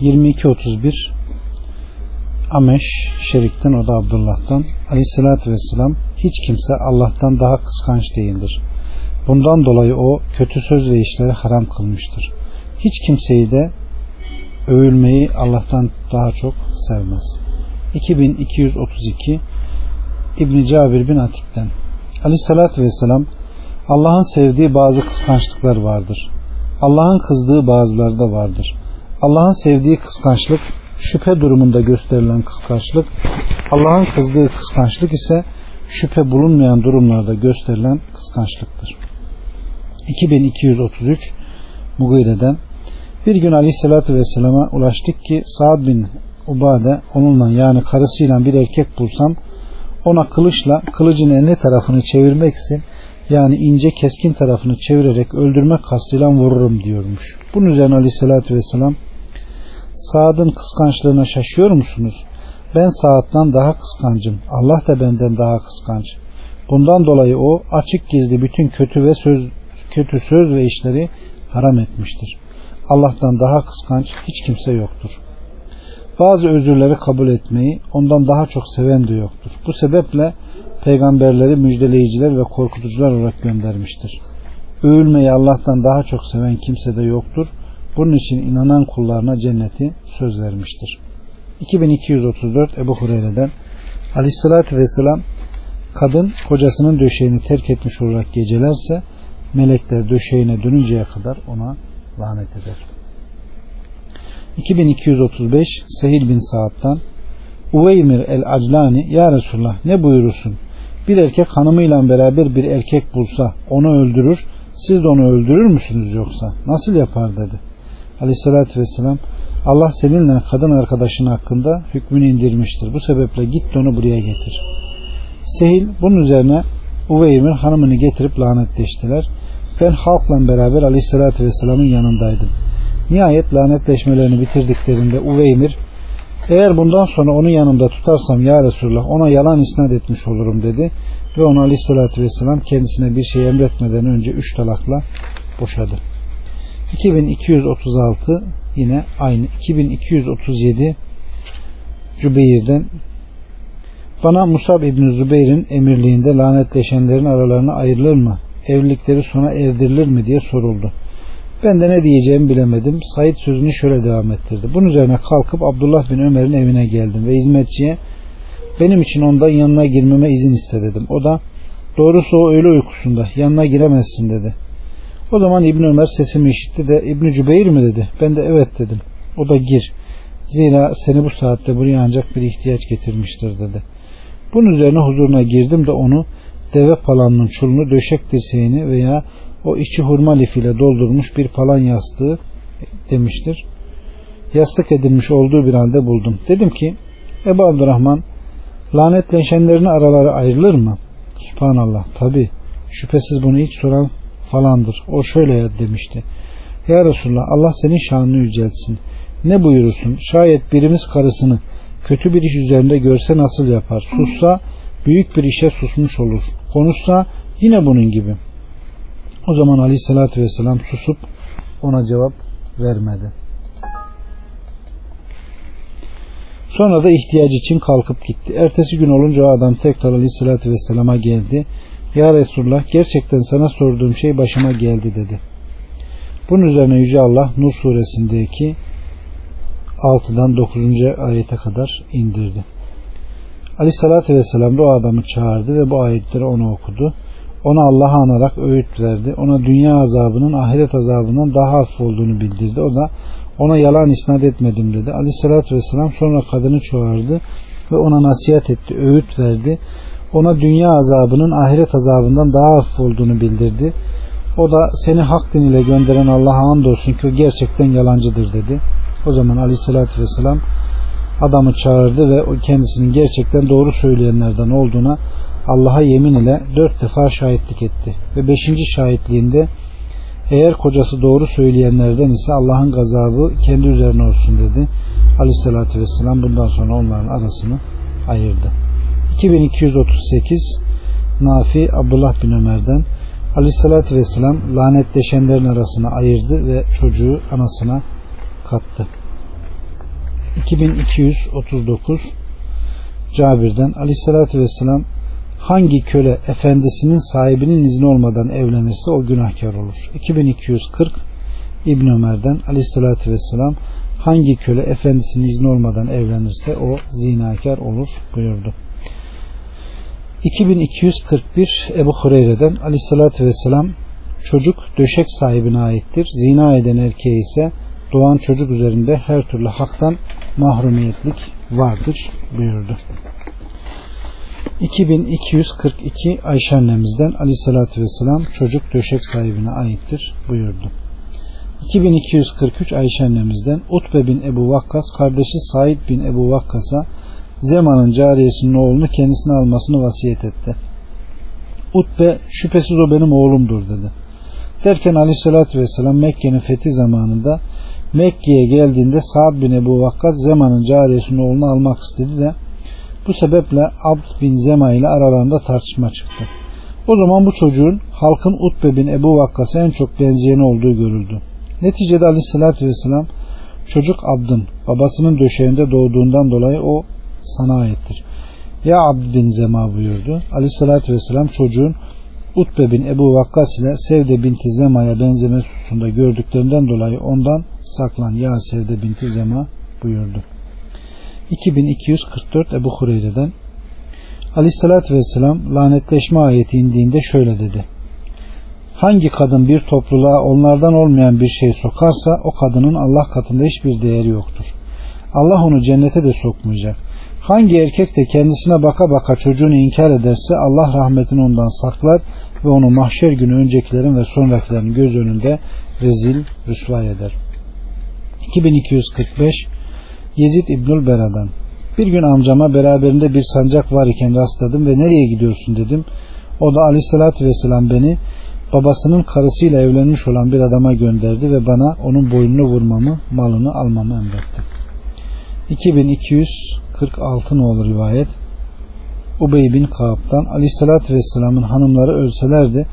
22.31 Ameş Şerik'ten o da Abdullah'tan Aleyhisselatü Vesselam hiç kimse Allah'tan daha kıskanç değildir. Bundan dolayı o kötü söz ve işleri haram kılmıştır. Hiç kimseyi de övülmeyi Allah'tan daha çok sevmez. 2232 İbn Cabir bin Atik'ten Aleyhisselatü Vesselam Allah'ın sevdiği bazı kıskançlıklar vardır. Allah'ın kızdığı bazıları da vardır. Allah'ın sevdiği kıskançlık şüphe durumunda gösterilen kıskançlık, Allah'ın kızdığı kıskançlık ise şüphe bulunmayan durumlarda gösterilen kıskançlıktır. 2233 Mugire'den bir gün Aleyhisselatü Vesselam'a ulaştık ki Sa'd bin Ubade onunla yani karısıyla bir erkek bulsam ona kılıçla kılıcın enli tarafını çevirmek için yani ince keskin tarafını çevirerek öldürmek kastıyla vururum diyormuş. Bunun üzerine Aleyhisselatü Vesselam Saad'ın kıskançlığına şaşıyor musunuz? Ben Saad'dan daha kıskancım. Allah da benden daha kıskanç. Bundan dolayı o açık gizli bütün kötü ve söz kötü söz ve işleri haram etmiştir. Allah'tan daha kıskanç hiç kimse yoktur. Bazı özürleri kabul etmeyi ondan daha çok seven de yoktur. Bu sebeple peygamberleri müjdeleyiciler ve korkutucular olarak göndermiştir. Övülmeyi Allah'tan daha çok seven kimse de yoktur. Bunun için inanan kullarına cenneti söz vermiştir. 2234 Ebu Hureyre'den Aleyhisselatü Vesselam kadın kocasının döşeğini terk etmiş olarak gecelerse melekler döşeğine dönünceye kadar ona lanet eder. 2235 Sehil bin Sa'd'dan Uveymir el-Aclani Ya Resulullah ne buyurursun? Bir erkek hanımıyla beraber bir erkek bulsa onu öldürür siz de onu öldürür müsünüz yoksa? Nasıl yapar dedi. Aleyhissalatü vesselam Allah seninle kadın arkadaşın hakkında hükmünü indirmiştir. Bu sebeple git onu buraya getir. Sehil bunun üzerine Uveymir hanımını getirip lanetleştiler. Ben halkla beraber Aleyhisselatü Vesselam'ın yanındaydım. Nihayet lanetleşmelerini bitirdiklerinde Uveymir eğer bundan sonra onu yanımda tutarsam ya Resulullah ona yalan isnat etmiş olurum dedi ve ona Aleyhisselatü Vesselam kendisine bir şey emretmeden önce üç talakla boşadı. 2236 yine aynı 2237 Cübeyr'den bana Musab İbni Zübeyir'in emirliğinde lanetleşenlerin aralarına ayrılır mı? Evlilikleri sona erdirilir mi diye soruldu. Ben de ne diyeceğimi bilemedim. Said sözünü şöyle devam ettirdi. Bunun üzerine kalkıp Abdullah bin Ömer'in evine geldim ve hizmetçiye benim için ondan yanına girmeme izin iste dedim. O da doğrusu o öyle uykusunda yanına giremezsin dedi. O zaman İbn Ömer sesimi işitti de İbn Cübeyr mi dedi. Ben de evet dedim. O da gir. Zira seni bu saatte buraya ancak bir ihtiyaç getirmiştir dedi. Bunun üzerine huzuruna girdim de onu deve palanının çulunu döşek dirseğini veya o içi hurma lifiyle doldurmuş bir palan yastığı demiştir. Yastık edilmiş olduğu bir halde buldum. Dedim ki Ebu Abdurrahman lanetleşenlerin araları ayrılır mı? Subhanallah tabi şüphesiz bunu ilk soran falandır. O şöyle demişti. Ya Resulullah Allah senin şanını yüceltsin. Ne buyurursun? Şayet birimiz karısını kötü bir iş üzerinde görse nasıl yapar? Sussa büyük bir işe susmuş olur. Konuşsa yine bunun gibi. O zaman aleyhissalatü vesselam susup ona cevap vermedi. Sonra da ihtiyacı için kalkıp gitti. Ertesi gün olunca o adam tekrar aleyhissalatü vesselama geldi. Ya Resulullah gerçekten sana sorduğum şey başıma geldi dedi. Bunun üzerine Yüce Allah Nur suresindeki 6'dan 9. ayete kadar indirdi. Aleyhissalatü vesselam bu adamı çağırdı ve bu ayetleri ona okudu. Ona Allah'a anarak öğüt verdi. Ona dünya azabının ahiret azabından daha hafif olduğunu bildirdi. O da ona yalan isnat etmedim dedi. Aleyhissalatü vesselam sonra kadını çağırdı ve ona nasihat etti, öğüt verdi ona dünya azabının ahiret azabından daha hafif olduğunu bildirdi. O da seni hak din ile gönderen Allah'a andolsun ki o gerçekten yalancıdır dedi. O zaman aleyhissalatü vesselam adamı çağırdı ve o kendisinin gerçekten doğru söyleyenlerden olduğuna Allah'a yemin ile dört defa şahitlik etti. Ve beşinci şahitliğinde eğer kocası doğru söyleyenlerden ise Allah'ın gazabı kendi üzerine olsun dedi. Aleyhissalatü vesselam bundan sonra onların arasını ayırdı. 2238 Nafi Abdullah bin Ömer'den Aleyhisselatü Vesselam lanetleşenlerin arasına ayırdı ve çocuğu anasına kattı. 2239 Cabir'den Aleyhisselatü Vesselam hangi köle efendisinin sahibinin izni olmadan evlenirse o günahkar olur. 2240 İbn Ömer'den Aleyhisselatü Vesselam hangi köle efendisinin izni olmadan evlenirse o zinakar olur buyurdu. 2241 Ebu Hureyre'den Aleyhisselatü Vesselam çocuk döşek sahibine aittir. Zina eden erkeğe ise doğan çocuk üzerinde her türlü haktan mahrumiyetlik vardır buyurdu. 2242 Ayşe annemizden Aleyhisselatü Vesselam çocuk döşek sahibine aittir buyurdu. 2243 Ayşe annemizden Utbe bin Ebu Vakkas kardeşi Said bin Ebu Vakkas'a Zeman'ın cariyesinin oğlunu kendisine almasını vasiyet etti. Utbe şüphesiz o benim oğlumdur dedi. Derken aleyhissalatü vesselam Mekke'nin fethi zamanında Mekke'ye geldiğinde Sa'd bin Ebu Vakkas Zeman'ın cariyesinin oğlunu almak istedi de bu sebeple Abd bin Zema ile aralarında tartışma çıktı. O zaman bu çocuğun halkın Utbe bin Ebu Vakkas'a en çok benzeyeni olduğu görüldü. Neticede aleyhissalatü vesselam çocuk Abd'ın babasının döşeğinde doğduğundan dolayı o sana aittir. Ya Abd bin Zema buyurdu. Aleyhissalatü vesselam çocuğun Utbe bin Ebu Vakkas ile Sevde binti Zema'ya benzeme hususunda gördüklerinden dolayı ondan saklan ya Sevde binti Zema buyurdu. 2244 Ebu Hureyre'den Aleyhissalatü Vesselam lanetleşme ayeti indiğinde şöyle dedi. Hangi kadın bir topluluğa onlardan olmayan bir şey sokarsa o kadının Allah katında hiçbir değeri yoktur. Allah onu cennete de sokmayacak. Hangi erkek de kendisine baka baka çocuğunu inkar ederse Allah rahmetini ondan saklar ve onu mahşer günü öncekilerin ve sonrakilerin göz önünde rezil rüsva eder. 2245 Yezid İbnül Bera'dan Bir gün amcama beraberinde bir sancak var iken rastladım ve nereye gidiyorsun dedim. O da aleyhissalatü vesselam beni babasının karısıyla evlenmiş olan bir adama gönderdi ve bana onun boynunu vurmamı, malını almamı emretti. 2246 olur rivayet. Ubey bin Kaab'dan Aleyhisselatü Vesselam'ın hanımları ölselerdi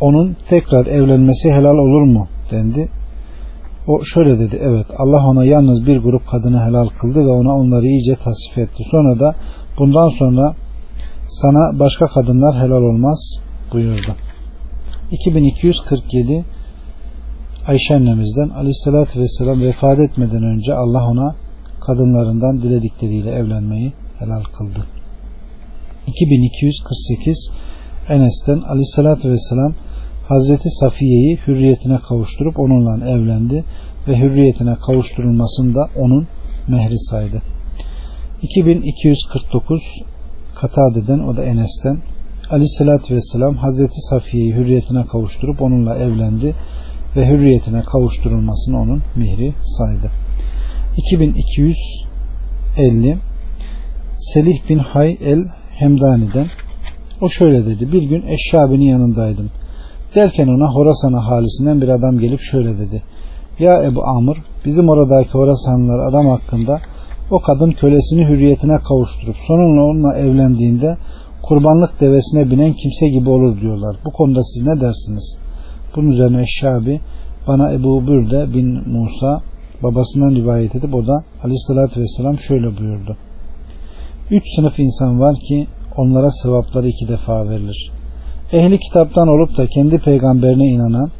onun tekrar evlenmesi helal olur mu dendi. O şöyle dedi evet Allah ona yalnız bir grup kadını helal kıldı ve ona onları iyice tasvip etti. Sonra da bundan sonra sana başka kadınlar helal olmaz buyurdu. 2247 Ayşe annemizden Aleyhisselatü Vesselam vefat etmeden önce Allah ona kadınlarından diledikleriyle evlenmeyi helal kıldı. 2248 Enes'ten Aleyhisselatü Vesselam Hazreti Safiye'yi hürriyetine kavuşturup onunla evlendi ve hürriyetine kavuşturulmasını da onun mehri saydı. 2249 Katade'den o da Enes'ten Aleyhisselatü Vesselam Hazreti Safiye'yi hürriyetine kavuşturup onunla evlendi ve hürriyetine kavuşturulmasını onun mihri saydı. 2250 Selih bin Hay el Hemdani'den o şöyle dedi. Bir gün Eşşabi'nin yanındaydım. Derken ona Horasan ahalisinden bir adam gelip şöyle dedi. Ya Ebu Amr bizim oradaki Horasanlılar adam hakkında o kadın kölesini hürriyetine kavuşturup sonunda onunla evlendiğinde kurbanlık devesine binen kimse gibi olur diyorlar. Bu konuda siz ne dersiniz? Bunun üzerine Eşşabi bana Ebu Bürde bin Musa babasından rivayet edip o da aleyhissalatü vesselam şöyle buyurdu. Üç sınıf insan var ki onlara sevapları iki defa verilir. Ehli kitaptan olup da kendi peygamberine inanan,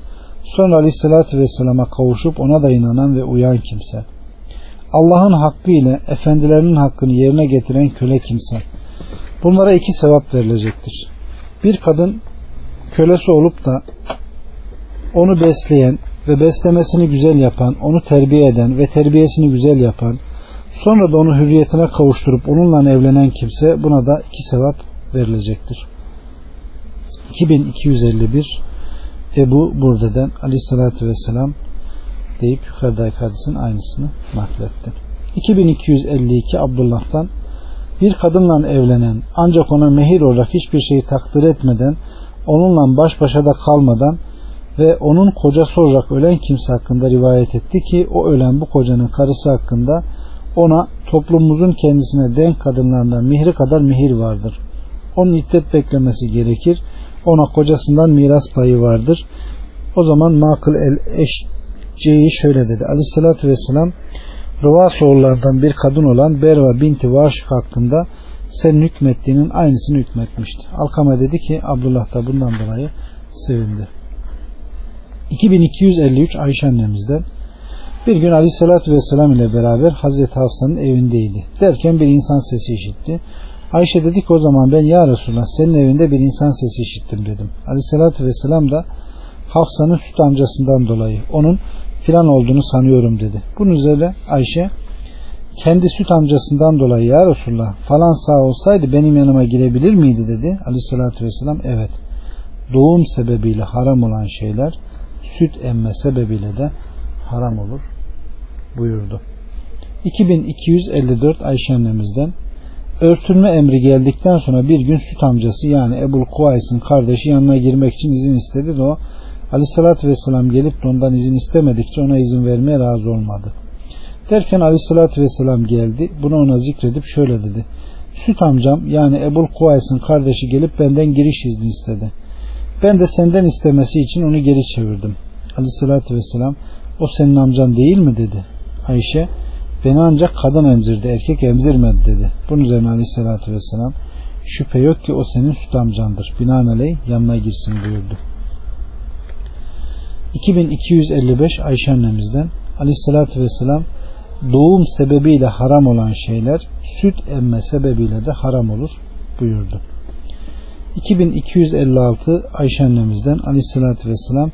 sonra aleyhissalatü vesselama kavuşup ona da inanan ve uyan kimse. Allah'ın hakkı ile efendilerinin hakkını yerine getiren köle kimse. Bunlara iki sevap verilecektir. Bir kadın kölesi olup da onu besleyen ve beslemesini güzel yapan, onu terbiye eden ve terbiyesini güzel yapan, sonra da onu hürriyetine kavuşturup onunla evlenen kimse buna da iki sevap verilecektir. 2251 Ebu Burde'den aleyhissalatü vesselam deyip yukarıdaki hadisin aynısını nakletti. 2252 Abdullah'tan bir kadınla evlenen ancak ona mehir olarak hiçbir şeyi takdir etmeden onunla baş başa da kalmadan ve onun kocası olarak ölen kimse hakkında rivayet etti ki o ölen bu kocanın karısı hakkında ona toplumumuzun kendisine denk kadınlarından mihri kadar mihir vardır. Onun iddet beklemesi gerekir. Ona kocasından miras payı vardır. O zaman Makıl el Eşce'yi şöyle dedi. Aleyhissalatü vesselam Ruvas oğullarından bir kadın olan Berva binti Vaşık hakkında senin hükmettiğinin aynısını hükmetmişti. Alkame dedi ki Abdullah da bundan dolayı sevindi. 2253 Ayşe annemizden bir gün Aleyhisselatü Vesselam ile beraber Hazreti Hafsa'nın evindeydi. Derken bir insan sesi işitti. Ayşe dedi ki o zaman ben ya Resulullah senin evinde bir insan sesi işittim dedim. Aleyhisselatü Vesselam da Hafsa'nın süt amcasından dolayı onun filan olduğunu sanıyorum dedi. Bunun üzerine Ayşe kendi süt amcasından dolayı ya Resulullah falan sağ olsaydı benim yanıma girebilir miydi dedi. Aleyhissalatü vesselam evet. Doğum sebebiyle haram olan şeyler süt emme sebebiyle de haram olur buyurdu. 2254 Ayşe annemizden örtülme emri geldikten sonra bir gün süt amcası yani Ebul Kuvays'ın kardeşi yanına girmek için izin istedi de o Aleyhissalatü vesselam gelip de ondan izin istemedikçe ona izin vermeye razı olmadı. Derken aleyhissalatü vesselam geldi. Bunu ona zikredip şöyle dedi. Süt amcam yani Ebul Kuvays'ın kardeşi gelip benden giriş izni istedi. Ben de senden istemesi için onu geri çevirdim. Aleyhissalatü vesselam o senin amcan değil mi dedi. Ayşe beni ancak kadın emzirdi erkek emzirmedi dedi. Bunun üzerine aleyhissalatü vesselam şüphe yok ki o senin süt amcandır. Binaenaleyh yanına girsin buyurdu. 2255 Ayşe annemizden aleyhissalatü vesselam doğum sebebiyle haram olan şeyler süt emme sebebiyle de haram olur buyurdu. 2256 Ayşe annemizden aleyhissalatü vesselam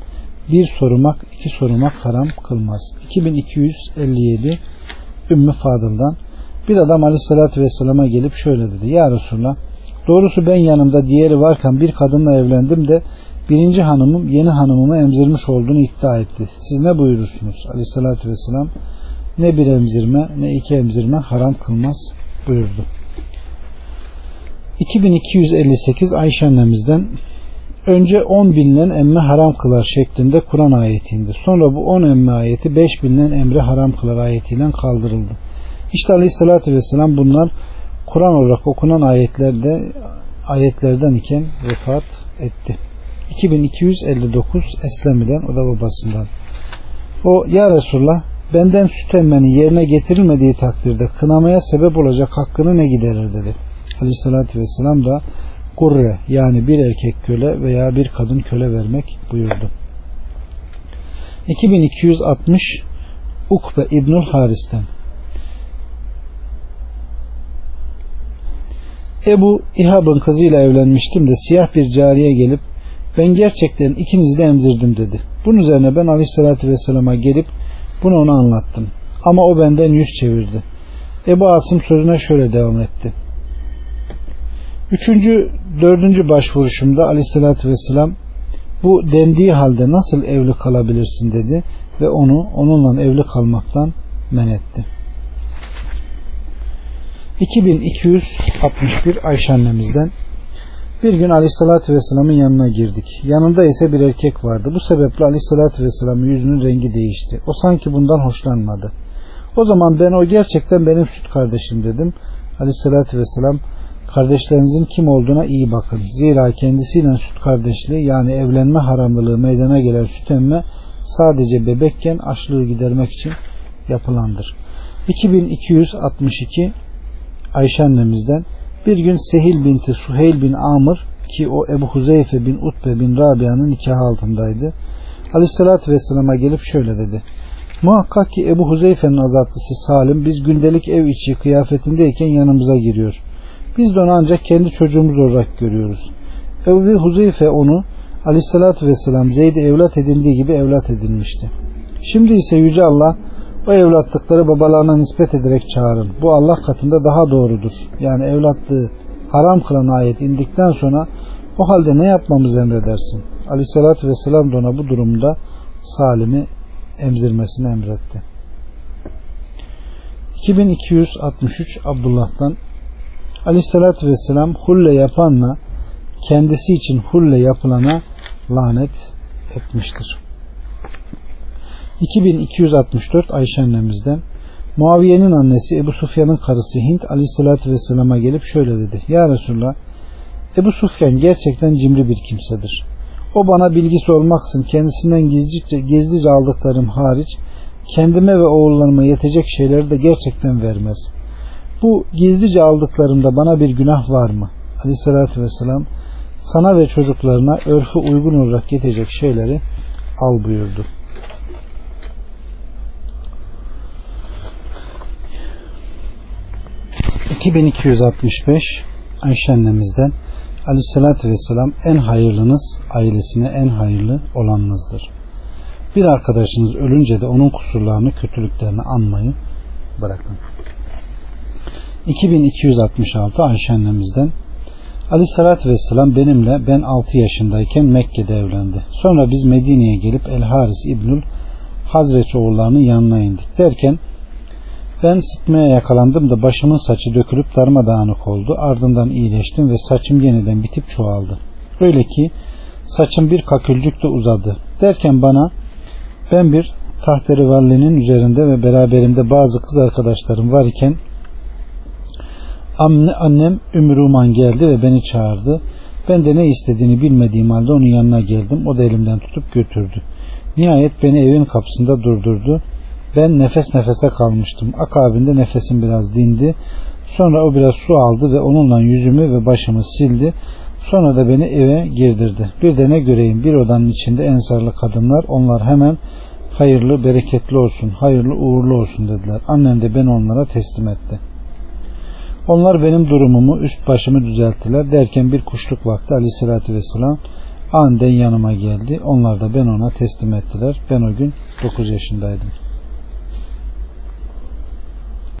bir sorumak iki sorumak haram kılmaz. 2257 Ümmü Fadıl'dan bir adam aleyhissalatü vesselama gelip şöyle dedi. Ya Resulallah doğrusu ben yanımda diğeri varken bir kadınla evlendim de birinci hanımım yeni hanımımı emzirmiş olduğunu iddia etti. Siz ne buyurursunuz? Aleyhissalatü vesselam ne bir emzirme ne iki emzirme haram kılmaz buyurdu. 2258 Ayşe annemizden önce 10 bilinen emme haram kılar şeklinde Kur'an ayeti indi. Sonra bu 10 emme ayeti 5 bilinen emre haram kılar ayetiyle kaldırıldı. İşte Aleyhisselatü Vesselam bunlar Kur'an olarak okunan ayetlerde ayetlerden iken vefat etti. 2259 Eslemi'den o da babasından. O ya Resulullah benden süt emmenin yerine getirilmediği takdirde kınamaya sebep olacak hakkını ne giderir dedi. Aleyhissalatü vesselam da kurre yani bir erkek köle veya bir kadın köle vermek buyurdu. 2260 Ukbe İbnül Haris'ten Ebu İhab'ın kızıyla evlenmiştim de siyah bir cariye gelip ben gerçekten ikinizi de emzirdim dedi. Bunun üzerine ben aleyhissalatü vesselama gelip bunu ona anlattım. Ama o benden yüz çevirdi. Ebu Asım sözüne şöyle devam etti. Üçüncü, dördüncü başvuruşumda aleyhissalatü vesselam bu dendiği halde nasıl evli kalabilirsin dedi ve onu onunla evli kalmaktan men etti. 2261 Ayşe annemizden bir gün Aleyhisselatü Vesselam'ın yanına girdik. Yanında ise bir erkek vardı. Bu sebeple Aleyhisselatü Vesselam'ın yüzünün rengi değişti. O sanki bundan hoşlanmadı. O zaman ben o gerçekten benim süt kardeşim dedim. Aleyhisselatü Vesselam kardeşlerinizin kim olduğuna iyi bakın. Zira kendisiyle süt kardeşliği yani evlenme haramlılığı meydana gelen süt emme sadece bebekken açlığı gidermek için yapılandır. 2262 Ayşe annemizden bir gün Sehil binti Suheyl bin Amr ki o Ebu Huzeyfe bin Utbe bin Rabia'nın nikahı altındaydı. Aleyhissalatü Vesselam'a gelip şöyle dedi. Muhakkak ki Ebu Huzeyfe'nin azatlısı Salim biz gündelik ev içi kıyafetindeyken yanımıza giriyor. Biz de onu ancak kendi çocuğumuz olarak görüyoruz. Ebu Huzeyfe onu Aleyhissalatü Vesselam Zeyd'i evlat edindiği gibi evlat edinmişti. Şimdi ise Yüce Allah o evlatlıkları babalarına nispet ederek çağırın. Bu Allah katında daha doğrudur. Yani evlatlığı haram kılan ayet indikten sonra o halde ne yapmamızı emredersin? Aleyhissalatü vesselam da ona bu durumda Salim'i emzirmesini emretti. 2263 Abdullah'tan Aleyhissalatü vesselam hulle yapanla kendisi için hulle yapılana lanet etmiştir. 2264 Ayşe annemizden Muaviye'nin annesi Ebu Sufyan'ın karısı Hint aleyhissalatü vesselama gelip şöyle dedi. Ya Resulullah Ebu Sufyan gerçekten cimri bir kimsedir. O bana bilgisi olmaksın kendisinden gizlice, gizlice aldıklarım hariç kendime ve oğullarıma yetecek şeyleri de gerçekten vermez. Bu gizlice aldıklarımda bana bir günah var mı? Aleyhissalatü vesselam sana ve çocuklarına örfü uygun olarak yetecek şeyleri al buyurdu. ...2265... Ayşe annemizden... ...aleyhissalatü vesselam... ...en hayırlınız... ...ailesine en hayırlı olanınızdır. Bir arkadaşınız ölünce de... ...onun kusurlarını, kötülüklerini anmayı... ...bırakın. 2266 Ayşe annemizden Aleyhissalatü Vesselam benimle ben 6 yaşındayken Mekke'de evlendi. Sonra biz Medine'ye gelip El Haris İbnül Hazreç oğullarının yanına indik. Derken ben sıtmaya yakalandım da başımın saçı dökülüp darmadağınık oldu. Ardından iyileştim ve saçım yeniden bitip çoğaldı. Öyle ki saçım bir kakülcük de uzadı. Derken bana ben bir tahterivallinin üzerinde ve beraberimde bazı kız arkadaşlarım var iken Annem Ümmü geldi ve beni çağırdı. Ben de ne istediğini bilmediğim halde onun yanına geldim. O da elimden tutup götürdü. Nihayet beni evin kapısında durdurdu. Ben nefes nefese kalmıştım. Akabinde nefesim biraz dindi. Sonra o biraz su aldı ve onunla yüzümü ve başımı sildi. Sonra da beni eve girdirdi. Bir de ne göreyim bir odanın içinde ensarlı kadınlar onlar hemen hayırlı bereketli olsun, hayırlı uğurlu olsun dediler. Annem de beni onlara teslim etti. Onlar benim durumumu, üst başımı düzelttiler. Derken bir kuşluk vakti aleyhissalatü vesselam aniden yanıma geldi. Onlar da ben ona teslim ettiler. Ben o gün 9 yaşındaydım.